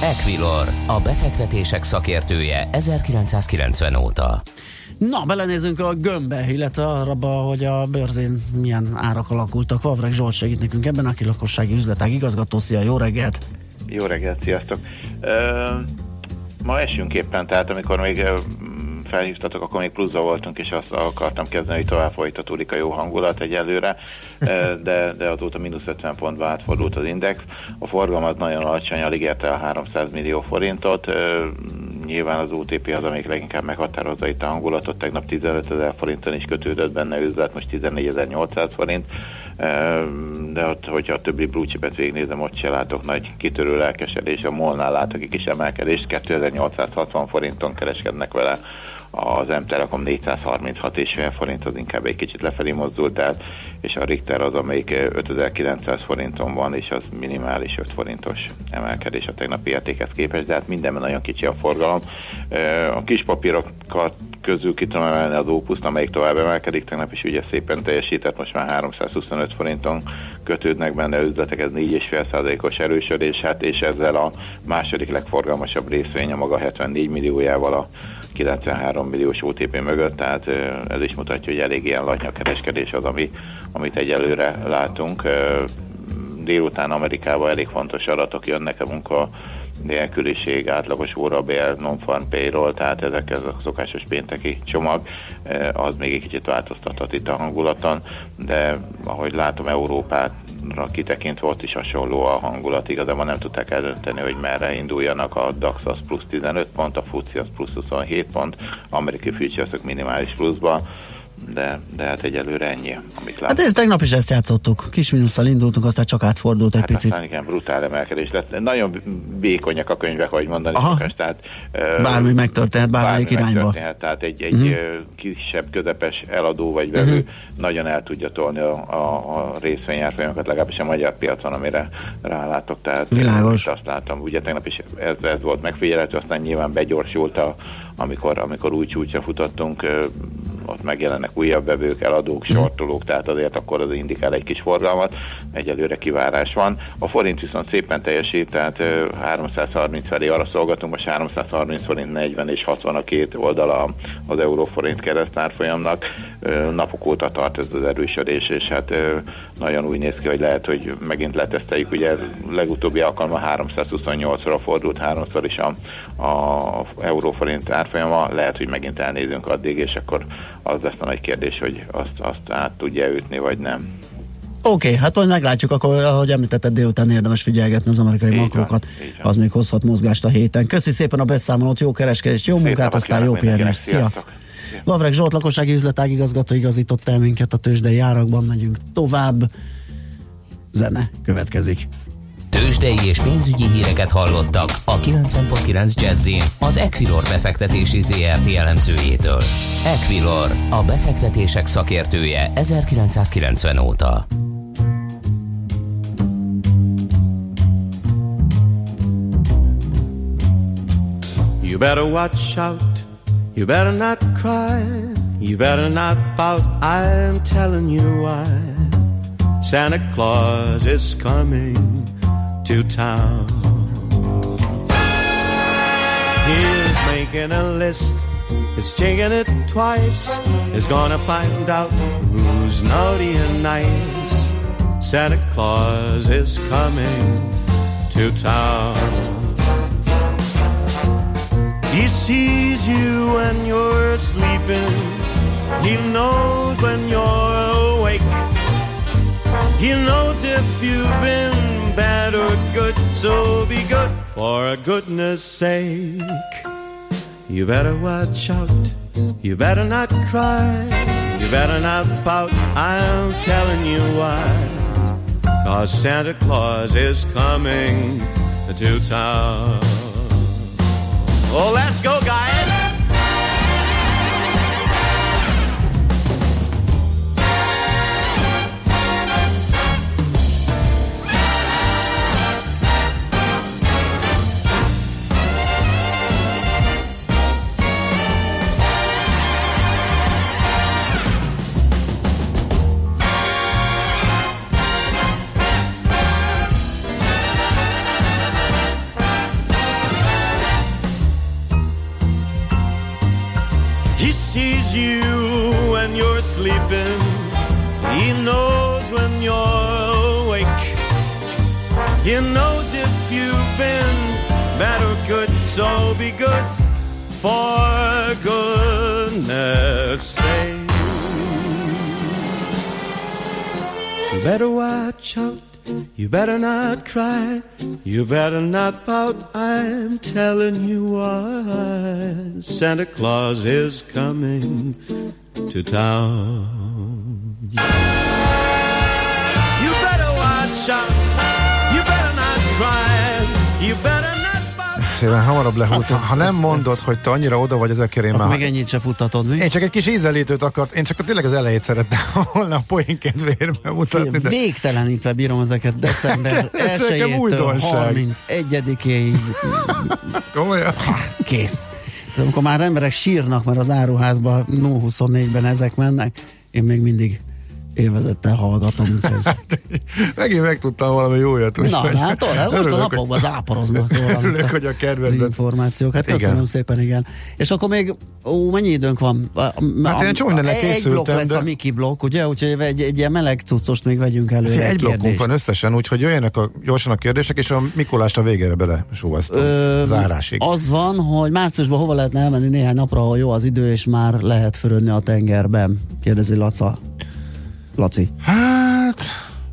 Equilor, a befektetések szakértője 1990 óta. Na, belenézünk a gömbbe, illetve arra, hogy a bőrzén milyen árak alakultak. Vavreg Zsolt segít nekünk ebben, aki lakossági üzletág igazgató. Szia, jó reggelt! Jó reggelt, sziasztok! Uh, ma esünk éppen, tehát amikor még felhívtatok, akkor még pluszba voltunk, és azt akartam kezdeni, hogy tovább folytatódik a jó hangulat egyelőre, de, de azóta mínusz 50 pontba átfordult az index. A forgalmat nagyon alacsony, alig érte a 300 millió forintot. Nyilván az OTP az, amelyik leginkább meghatározza itt a hangulatot. Tegnap 15 ezer forinton is kötődött benne üzlet, most 14.800 forint de ott, hogyha a többi blúcsipet végignézem, ott se látok nagy kitörő lelkesedés. A Molnál látok egy kis emelkedést, 2860 forinton kereskednek vele az M-Telekom 436 és fél forint az inkább egy kicsit lefelé mozdult el, és a Richter az, amelyik 5900 forinton van, és az minimális 5 forintos emelkedés a tegnapi értékhez képest, de hát mindenben nagyon kicsi a forgalom. A kis papírokat közül ki tudom emelni az Opuszt, amelyik tovább emelkedik, tegnap is ugye szépen teljesített, most már 325 forinton kötődnek benne üzletek, ez 4,5%-os erősödés, hát és ezzel a második legforgalmasabb részvény a maga 74 milliójával a 93 milliós OTP mögött, tehát ez is mutatja, hogy elég ilyen latnya kereskedés az, ami, amit egyelőre látunk. Délután Amerikában elég fontos adatok jönnek a munka nélküliség, átlagos órabér, non-farm payroll, tehát ezek ez a szokásos pénteki csomag, az még egy kicsit változtathat itt a hangulaton, de ahogy látom Európát kitekintve ott is hasonló a hangulat, igazából nem tudták eldönteni, hogy merre induljanak a DAX az plusz 15 pont, a FUCI az plusz 27 pont, amerikai futures minimális pluszban, de, de hát egyelőre ennyi, amit látom. Hát ez tegnap is ezt játszottuk. Kis mínusszal indultunk, aztán csak átfordult egy hát picit. Aztán igen, brutál emelkedés lett. Nagyon békonyak a könyvek, ahogy mondani szokás. Tehát, bármi megtörténhet, bármelyik bármi irányba. Megtörténhet, tehát egy, egy uh-huh. kisebb, közepes eladó vagy vevő uh-huh. nagyon el tudja tolni a, a, a részvényárfolyamokat, legalábbis a magyar piacon, amire rálátok. Tehát Világos. azt látom, ugye tegnap is ez, ez volt megfigyelhető, aztán nyilván begyorsult a, amikor, amikor új csúcsra futottunk, ott megjelennek újabb vevők, eladók, mhm. sortolók, tehát azért akkor az indikál egy kis forgalmat, egyelőre kivárás van. A forint viszont szépen teljesít, tehát 330 felé arra szolgatunk, most 330 forint 40 és 60 a két oldala az euróforint keresztárfolyamnak. Napok óta tart ez az erősödés, és hát nagyon úgy néz ki, hogy lehet, hogy megint leteszteljük, ugye legutóbbi alkalommal 328-ra fordult háromszor is a, a euróforint árfolyama, lehet, hogy megint elnézünk addig, és akkor az lesz a nagy kérdés, hogy azt, azt át tudja ütni, vagy nem. Oké, okay, hát majd meglátjuk, akkor, ahogy említetted, délután érdemes figyelgetni az amerikai így makrokat, van, az még hozhat mozgást a héten. Köszi szépen a beszámolót, jó kereskedést, jó munkát, aztán jó pihenést. Szia! Vavreg Zsolt, lakossági üzletág igazgató igazított el minket a tőzsdei árakban, megyünk tovább. Zene következik. Tőzsdei és pénzügyi híreket hallottak a 90.9 jazz az Equilor befektetési ZRT elemzőjétől. Equilor, a befektetések szakértője 1990 óta. You better watch out, you better not cry, you better not pout, I'm telling you why. Santa Claus is coming to town. He's making a list, he's checking it twice. He's gonna find out who's naughty and nice. Santa Claus is coming to town. He sees you when you're sleeping. He knows when you're awake. He knows if you've been bad or good, so be good for goodness sake. You better watch out, you better not cry, you better not pout, I'm telling you why. Cause Santa Claus is coming to town. Oh, let's go, guys! You when you're sleeping. He knows when you're awake. He knows if you've been bad or good, so be good for goodness sake. Better watch out. You better not cry. You better not pout. I'm telling you why. Santa Claus is coming to town. You better watch out. You better not cry. You better Szépen hamarabb lehúlt. Hát ez- ha nem ez- mondod, hogy te annyira oda vagy ezekért, én Akkor már... még ennyit se futtatod, mi? Én csak egy kis ízelítőt akart, én csak tényleg az elejét szerettem volna a poén kedvéért bemutatni, de Végtelenítve bírom ezeket december Ez nekem 1-től újdonság. 31-ig komolyan. kész. Tehát amikor már emberek sírnak, mert az áruházban 0-24-ben ezek mennek, én még mindig élvezettel hallgatom. Úgyhogy... Megint megtudtam valami jójat. Na, úgyhogy látod? Most a napokban záporoznak róla. Örülök, hogy a kedvedben. információk. Hát Igen. köszönöm szépen, igen. És akkor még, ó, mennyi időnk van? A- a- Hát én egy csomó mindennel Egy blokk lesz de- a Miki blokk, ugye? Úgyhogy egy, egy ilyen meleg cuccost még vegyünk előre. Figyelj, egy blokkunk van összesen, úgyhogy jöjjenek a, gyorsan a kérdések, és a Mikulást a végére bele. Ö, Zárásig. Az van, hogy márciusban hova lehetne elmenni néhány napra, ha jó az idő, és már lehet fürödni a tengerben? Kérdezi Laca. Laci. Hát...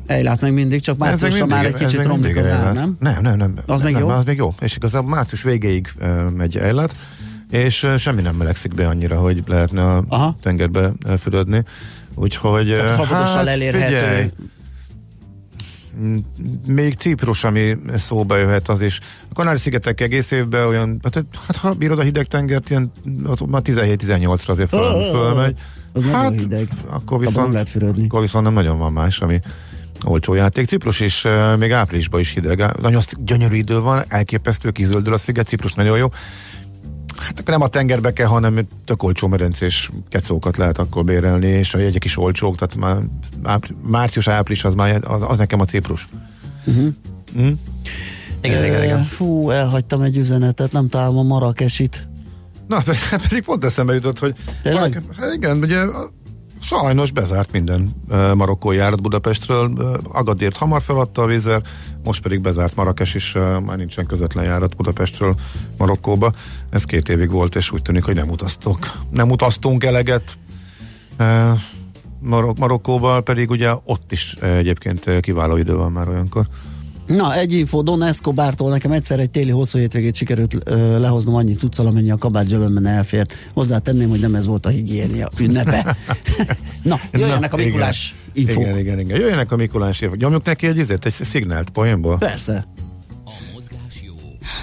Ejlát meg mindig, csak márciusra már egy kicsit romlik az ár, nem? Nem, nem, nem. Az nem, még jó? Az még jó. És igazából március végéig uh, megy ejlet, és uh, semmi nem melegszik be annyira, hogy lehetne a Aha. tengerbe fürödni. Úgyhogy... Tehát uh, fabadossal elérhető. figyelj, m- még Ciprus, ami szóba jöhet, az is. A Kanári-szigetek egész évben olyan, hát, hát ha bírod a hideg tengert, ilyen, ott már 17-18-ra azért föl, Ó, ó, ó. fölmegy. Az nagyon hát, hideg. Akkor viszont, lehet fürödni. akkor viszont nem nagyon van más, ami olcsó játék. Ciprus is uh, még áprilisban is hideg. Nagyon gyönyörű idő van, elképesztő, kizöldül a sziget, Ciprus nagyon jó. Hát akkor nem a tengerbe kell, hanem tök olcsó medencés kecókat lehet akkor bérelni, és a jegyek is olcsók, tehát már ápr- március-április az, már, az, az nekem a Ciprus. Uh-huh. Hm? Igen, igen, igen. Fú, elhagytam egy üzenetet, nem találom a marakesit. Na, hát pedig pont eszembe jutott, hogy Tényleg? Hát igen, ugye sajnos bezárt minden marokkói járat Budapestről, Agadért hamar feladta a vízer, most pedig bezárt Marrakes is, már nincsen közvetlen járat Budapestről Marokkóba. Ez két évig volt, és úgy tűnik, hogy nem utaztok. Nem utaztunk eleget Marok- Marokkóba, pedig ugye ott is egyébként kiváló idő van már olyankor. Na, egy info, Don Escobártól nekem egyszer egy téli hosszú hétvégét sikerült ö, lehoznom annyi cuccal, amennyi a kabát zsebemben elfért. Hozzátenném, hogy nem ez volt a higiénia ünnepe. Na, jöjjenek a Na, Mikulás igen. infók. Igen, igen, igen. Jöjjenek a Mikulás évek. Nyomjuk neki egy, izét, egy szignált poénból. Persze.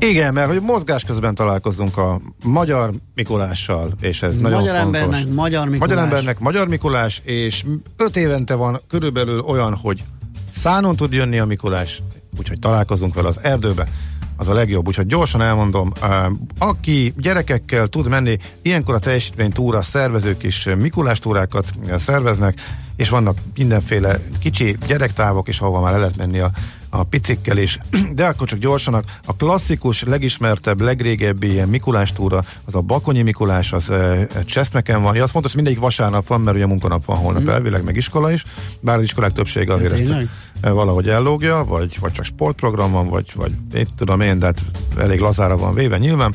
Igen, mert hogy mozgás közben találkozunk a magyar Mikulással, és ez nagyon Magyar fontos. embernek magyar Mikulás. Magyar embernek magyar Mikulás, és öt évente van körülbelül olyan, hogy szánon tud jönni a Mikulás, úgyhogy találkozunk vele az erdőbe, az a legjobb. Úgyhogy gyorsan elmondom, uh, aki gyerekekkel tud menni, ilyenkor a teljesítménytúra szervezők is Mikulás túrákat uh, szerveznek, és vannak mindenféle kicsi gyerektávok is, ahova már le lehet menni a, a picikkel is, de akkor csak gyorsanak. A klasszikus, legismertebb, legrégebbi ilyen Mikulás túra, az a Bakonyi Mikulás, az e, Cseszmeken van. Ja, az fontos, mindegyik vasárnap van, mert ugye munkanap van holnap elvileg, meg iskola is, bár az iskolák többsége azért ezt valahogy ellógja, vagy, vagy csak sportprogram van, vagy, vagy itt tudom én, de hát elég lazára van véve nyilván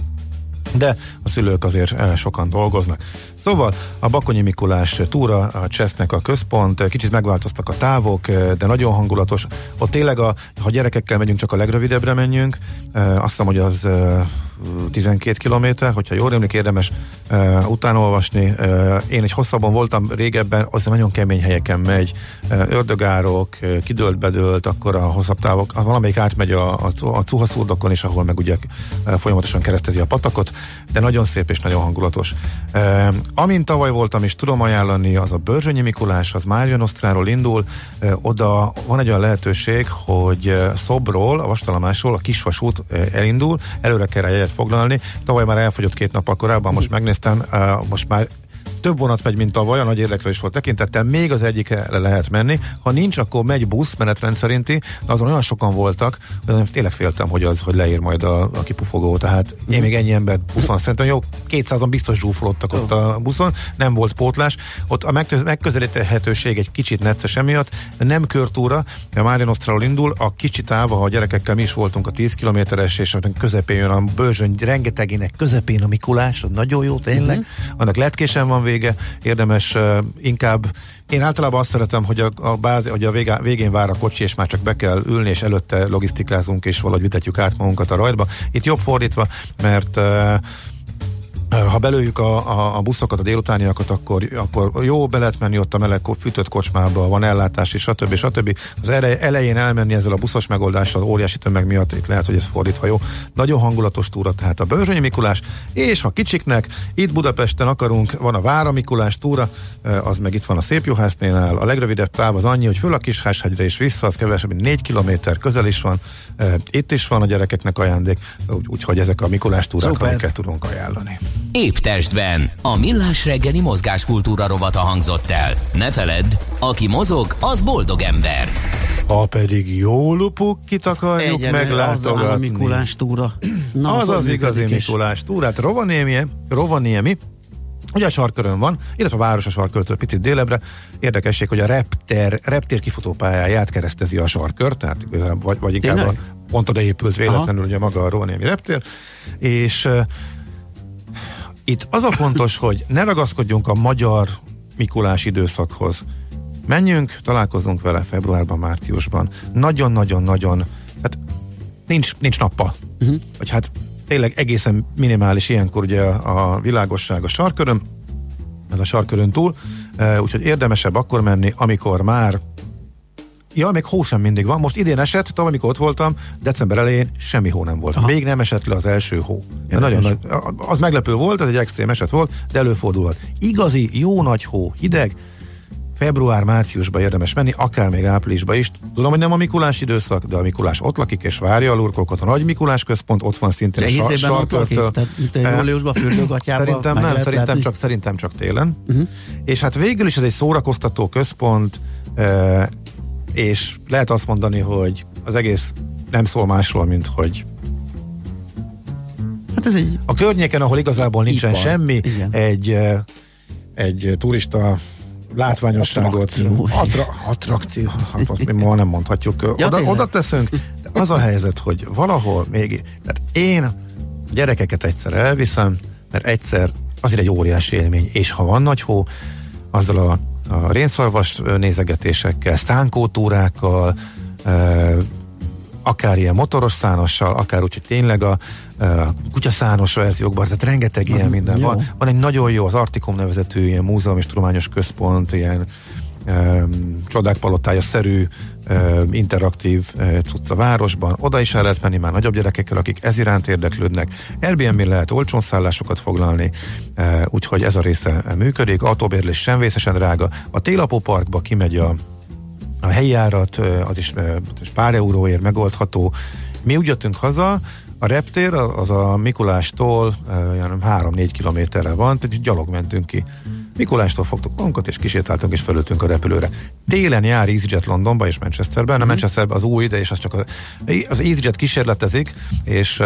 de a szülők azért eh, sokan dolgoznak. Szóval a Bakonyi Mikulás túra, a Csesznek a központ, kicsit megváltoztak a távok, eh, de nagyon hangulatos. Ott tényleg, a, ha gyerekekkel megyünk, csak a legrövidebbre menjünk, eh, azt hiszem, hogy az eh, 12 kilométer, hogyha jól emlék, érdemes uh, utána olvasni. Uh, én egy hosszabban voltam régebben, az nagyon kemény helyeken megy, uh, ördögárok, uh, kidőlt, bedőlt, akkor a hosszabb távok, az valamelyik átmegy a, a, a Cuhaszurdokon is, ahol meg ugye uh, folyamatosan keresztezi a patakot, de nagyon szép és nagyon hangulatos. Uh, Amint tavaly voltam, és tudom ajánlani, az a Börzsönyi Mikulás, az Mária Nosztráról indul, ö, oda van egy olyan lehetőség, hogy Szobról, a Vastalomásról a Kisvasút elindul, előre kell rá jegyet foglalni, tavaly már elfogyott két nappal korábban, most megnéztem, ö, most már több vonat megy, mint tavaly, a nagy érdekre is volt tekintettel, még az egyikre lehet menni. Ha nincs, akkor megy busz menetrend szerinti, de azon olyan sokan voltak, hogy én tényleg féltem, hogy az, hogy leír majd a, a kipufogó. Tehát én még ennyi ember buszon szerintem jó, 200-an biztos zsúfolottak ott a buszon, nem volt pótlás. Ott a megköz- megközelíthetőség egy kicsit necces emiatt, nem körtúra, a Mária Nosztráról indul, a kicsi táv, ha a gyerekekkel mi is voltunk a 10 kilométeres, és közepén jön a bőzsöny, rengetegének közepén a Mikulás, az nagyon jó tényleg, uh-huh. annak letkésen van vége, érdemes uh, inkább én általában azt szeretem, hogy a, a, bázi, hogy a végá, végén vár a kocsi, és már csak be kell ülni, és előtte logisztikázunk, és valahogy vitetjük át magunkat a rajtba. Itt jobb fordítva, mert uh, ha belőjük a, a, a buszokat, a délutániakat, akkor, akkor jó, be lehet menni ott a meleg fűtött kocsmába, van ellátás, és stb. stb. Az elején elmenni ezzel a buszos megoldással, az óriási tömeg miatt, itt lehet, hogy ez fordítva jó. Nagyon hangulatos túra, tehát a Börzsönyi Mikulás, és ha kicsiknek, itt Budapesten akarunk, van a Vára Mikulás túra, az meg itt van a Szép Juhásznénál, a legrövidebb táv az annyi, hogy föl a Kisházhegyre és vissza, az kevesebb, mint 4 kilométer, közel is van, itt is van a gyerekeknek ajándék, úgyhogy ezek a Mikulás túrák, amiket tudunk ajánlani. Épp testben. A millás reggeli mozgáskultúra rovata hangzott el. Ne feledd, aki mozog, az boldog ember. Ha pedig jó lupukit akarjuk Egyenlő, az meglátogatni. a Mikulás túra. Na, az az, hogy igazi és- Mikulás túrát. Rovaniemi, Rovaniemi, Ugye a sarkörön van, illetve a város a sarkörtől picit délebre. Érdekesség, hogy a repter, reptér kifutópályáját keresztezi a sarkör, tehát vagy, vagy inkább a, Tényleg? pont oda épült véletlenül ugye maga a Rovaniemi reptér. És uh, itt az a fontos, hogy ne ragaszkodjunk a magyar Mikulás időszakhoz. Menjünk, találkozunk vele februárban, márciusban. Nagyon-nagyon-nagyon, hát nincs, nincs nappal. Uh-huh. Vagy hát tényleg egészen minimális ilyenkor ugye a, világosság a sarkörön, ez a sarkörön túl, úgyhogy érdemesebb akkor menni, amikor már Ja, még hó sem mindig van. Most idén esett, tavaly, amikor ott voltam, december elején semmi hó nem volt. Aha. Még nem esett le az első hó. Ja, nagyon nagy, az meglepő volt, ez egy extrém eset volt, de előfordulhat. Igazi, jó nagy hó, hideg, február-márciusban érdemes menni, akár még áprilisban is. Tudom, hogy nem a Mikulás időszak, de a Mikulás ott lakik és várja a lurkolókat. A nagy Mikulás központ ott van szintén a Egész évben ott lakik? Tehát Eh, júliusban fürdőgatjában Szerintem nem, lehet szerintem látni? csak, szerintem csak télen. Uh-huh. És hát végül is ez egy szórakoztató központ, és lehet azt mondani, hogy az egész nem szól másról, mint hogy Hát ez egy a környéken, ahol igazából nincsen Ipar. semmi, Igen. egy, eh, egy turista látványosságot. Attrakció. Attra, attrakció. Hát azt mi ma nem mondhatjuk. Ja, oda, tényleg. oda teszünk. De az a helyzet, hogy valahol még... Tehát én a gyerekeket egyszer elviszem, mert egyszer azért egy óriási élmény, és ha van nagy hó, azzal a, a rénszarvas nézegetésekkel, szánkótúrákkal, eh, akár ilyen motoros szánossal, akár úgy, hogy tényleg a, a kutyaszános verziókban, tehát rengeteg ilyen minden jó. van. Van egy nagyon jó, az Artikum nevezetű ilyen múzeum és tudományos központ, ilyen csodák palotája szerű um, interaktív uh, cucc városban. Oda is el lehet menni már nagyobb gyerekekkel, akik ez iránt érdeklődnek. Airbnb lehet olcsón szállásokat foglalni, uh, úgyhogy ez a része működik. Autóbérlés sem vészesen drága. A Télapó Parkba kimegy a a helyi árat, az is, is pár euróért megoldható. Mi úgy jöttünk haza, a reptér az a Mikulástól olyan 3-4 kilométerre van, tehát gyalog mentünk ki. Mikulástól fogtuk magunkat, és kisétáltunk, és felültünk a repülőre. Télen jár EasyJet Londonba és Manchesterben, a Manchesterben az új, de és az csak a, az EasyJet kísérletezik, és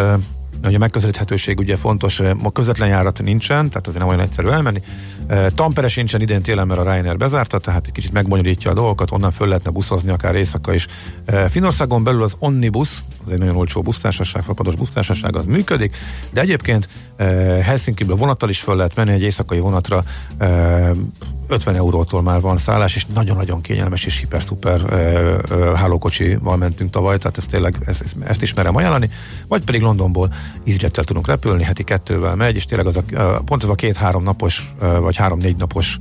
hogy a megközelíthetőség ugye fontos, ma közvetlen járat nincsen, tehát azért nem olyan egyszerű elmenni. Ö, Tampere sincsen idén télen, mert a Ryanair bezárta, tehát egy kicsit megbonyolítja a dolgokat, onnan föl lehetne buszozni akár éjszaka is. Ö, Finországon belül az Omnibus, az egy nagyon olcsó busztársaság, fapados busztársaság, az működik, de egyébként Helsinki-ből vonattal is föl lehet menni, egy éjszakai vonatra 50 eurótól már van szállás, és nagyon-nagyon kényelmes és hiper-szuper hálókocsival mentünk tavaly, tehát ezt tényleg ezt, ezt, ezt is merem ajánlani. Vagy pedig Londonból EasyJet-tel tudunk repülni, heti kettővel megy, és tényleg az a, pont ez a két-három napos, vagy három-négy napos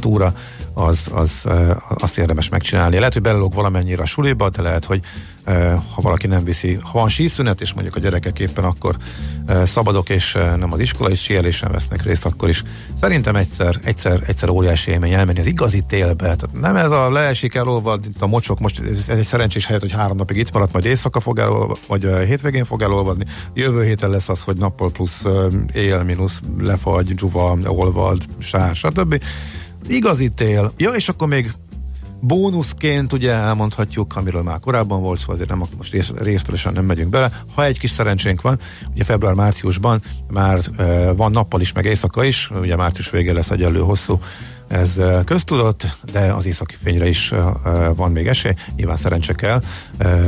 túra, az, az, azt érdemes megcsinálni. Lehet, hogy belelóg valamennyire a suliba, de lehet, hogy ha valaki nem viszi, ha van síszünet, és mondjuk a gyerekek éppen akkor szabadok, és nem az iskolai síelésen vesznek részt, akkor is szerintem egyszer, egyszer, egyszer óriási élmény elmenni az igazi télbe. Tehát nem ez a leesik elolvad, itt a mocsok, most ez egy szerencsés helyet, hogy három napig itt maradt, majd éjszaka fog elolvad, vagy hétvégén fog elolvadni. Jövő héten lesz az, hogy nappal plusz éjjel mínusz lefagy, dzsuva, olvad, sár, stb igazi tél. Ja, és akkor még bónuszként ugye elmondhatjuk, amiről már korábban volt szó, azért nem most rész, részletesen nem megyünk bele. Ha egy kis szerencsénk van, ugye február-márciusban már e, van nappal is, meg éjszaka is, ugye március végén lesz egyenlő hosszú ez köztudott, de az északi fényre is van még esély, nyilván szerencse kell,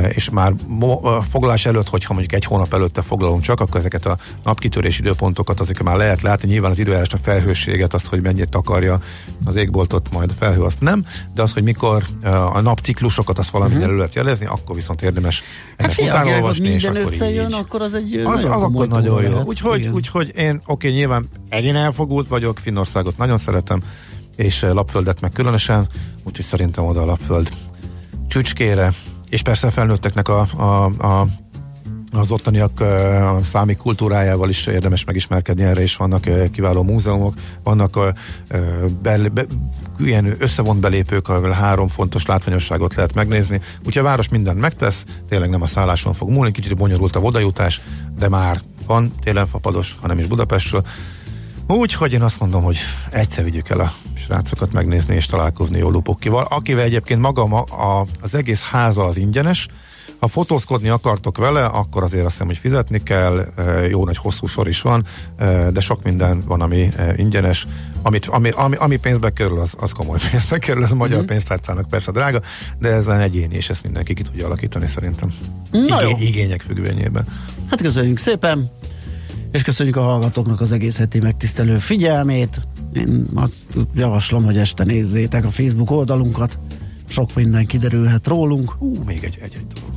és már foglalás előtt, hogyha mondjuk egy hónap előtte foglalunk csak, akkor ezeket a napkitörés időpontokat, azokat már lehet látni, nyilván az időjárás a felhősséget, azt, hogy mennyit takarja az égboltot, majd a felhő azt nem, de az, hogy mikor a napciklusokat, azt valami uh-huh. lehet jelezni, akkor viszont érdemes hát figyelj, olvasni, és akkor összejön, így. akkor az egy az, az akkor nagyon jó. Úgyhogy, úgyhogy én, oké, nyilván én elfogult vagyok, Finnországot nagyon szeretem, és eh, lapföldet meg különösen, úgyhogy szerintem oda a lapföld csücskére, és persze a felnőtteknek a, a, a az ottaniak eh, a számi kultúrájával is érdemes megismerkedni, erre is vannak eh, kiváló múzeumok, vannak be, be, ilyen összevont belépők, ahol három fontos látványosságot lehet megnézni. Úgyhogy a város mindent megtesz, tényleg nem a szálláson fog múlni, kicsit bonyolult a vodajutás, de már van télen fapados, hanem is Budapestről. Úgyhogy én azt mondom, hogy egyszer vigyük el a srácokat megnézni és találkozni jó lupokkival, akivel egyébként maga a, az egész háza az ingyenes, ha fotózkodni akartok vele, akkor azért azt hiszem, hogy fizetni kell, jó nagy hosszú sor is van, de sok minden van, ami ingyenes, amit, ami, ami, ami pénzbe kerül, az, az komoly pénzbe kerül, ez a magyar mm. pénztárcának persze drága, de ez egyéni, és ezt mindenki ki tudja alakítani szerintem. Na Igé- igények függvényében. Hát köszönjük szépen, és köszönjük a hallgatóknak az egész heti megtisztelő figyelmét. Én azt javaslom, hogy este nézzétek a Facebook oldalunkat. Sok minden kiderülhet rólunk. Ú, még egy, egy, egy dolog.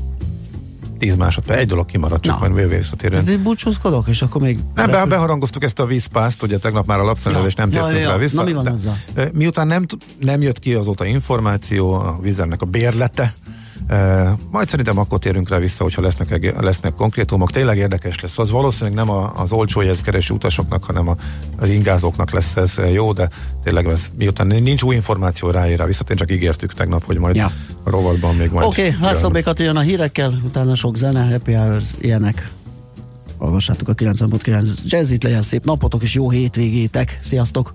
10 másodperc, egy dolog kimaradt, csak majd végül visszatérően. Én búcsúzkodok, és akkor még... Nem, be, beharangoztuk ezt a vízpászt, ugye tegnap már a lapszenelés ja, nem tértünk ja, ja, rá vissza. Na mi van ezzel? Miután nem, nem jött ki azóta információ, a vízernek a bérlete, Majd szerintem akkor térünk rá vissza, hogyha lesznek, lesznek konkrétumok. Tényleg érdekes lesz. Az valószínűleg nem a, az olcsó jegykereső utasoknak, hanem a, az ingázóknak lesz ez jó, de tényleg ez, miután nincs új információ ráér rá visszatér, csak ígértük tegnap, hogy majd ja. a rovatban még majd... Oké, okay, László Békat jön a hírekkel, utána sok zene, happy hours, ilyenek. Hallgassátok a 9.9 jazzit, legyen szép napotok és jó hétvégétek. Sziasztok!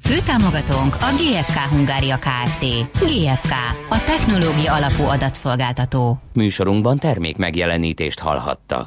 Főtámogatónk a GFK Hungária Kft. GFK, a technológia alapú adatszolgáltató. Műsorunkban termék megjelenítést hallhattak.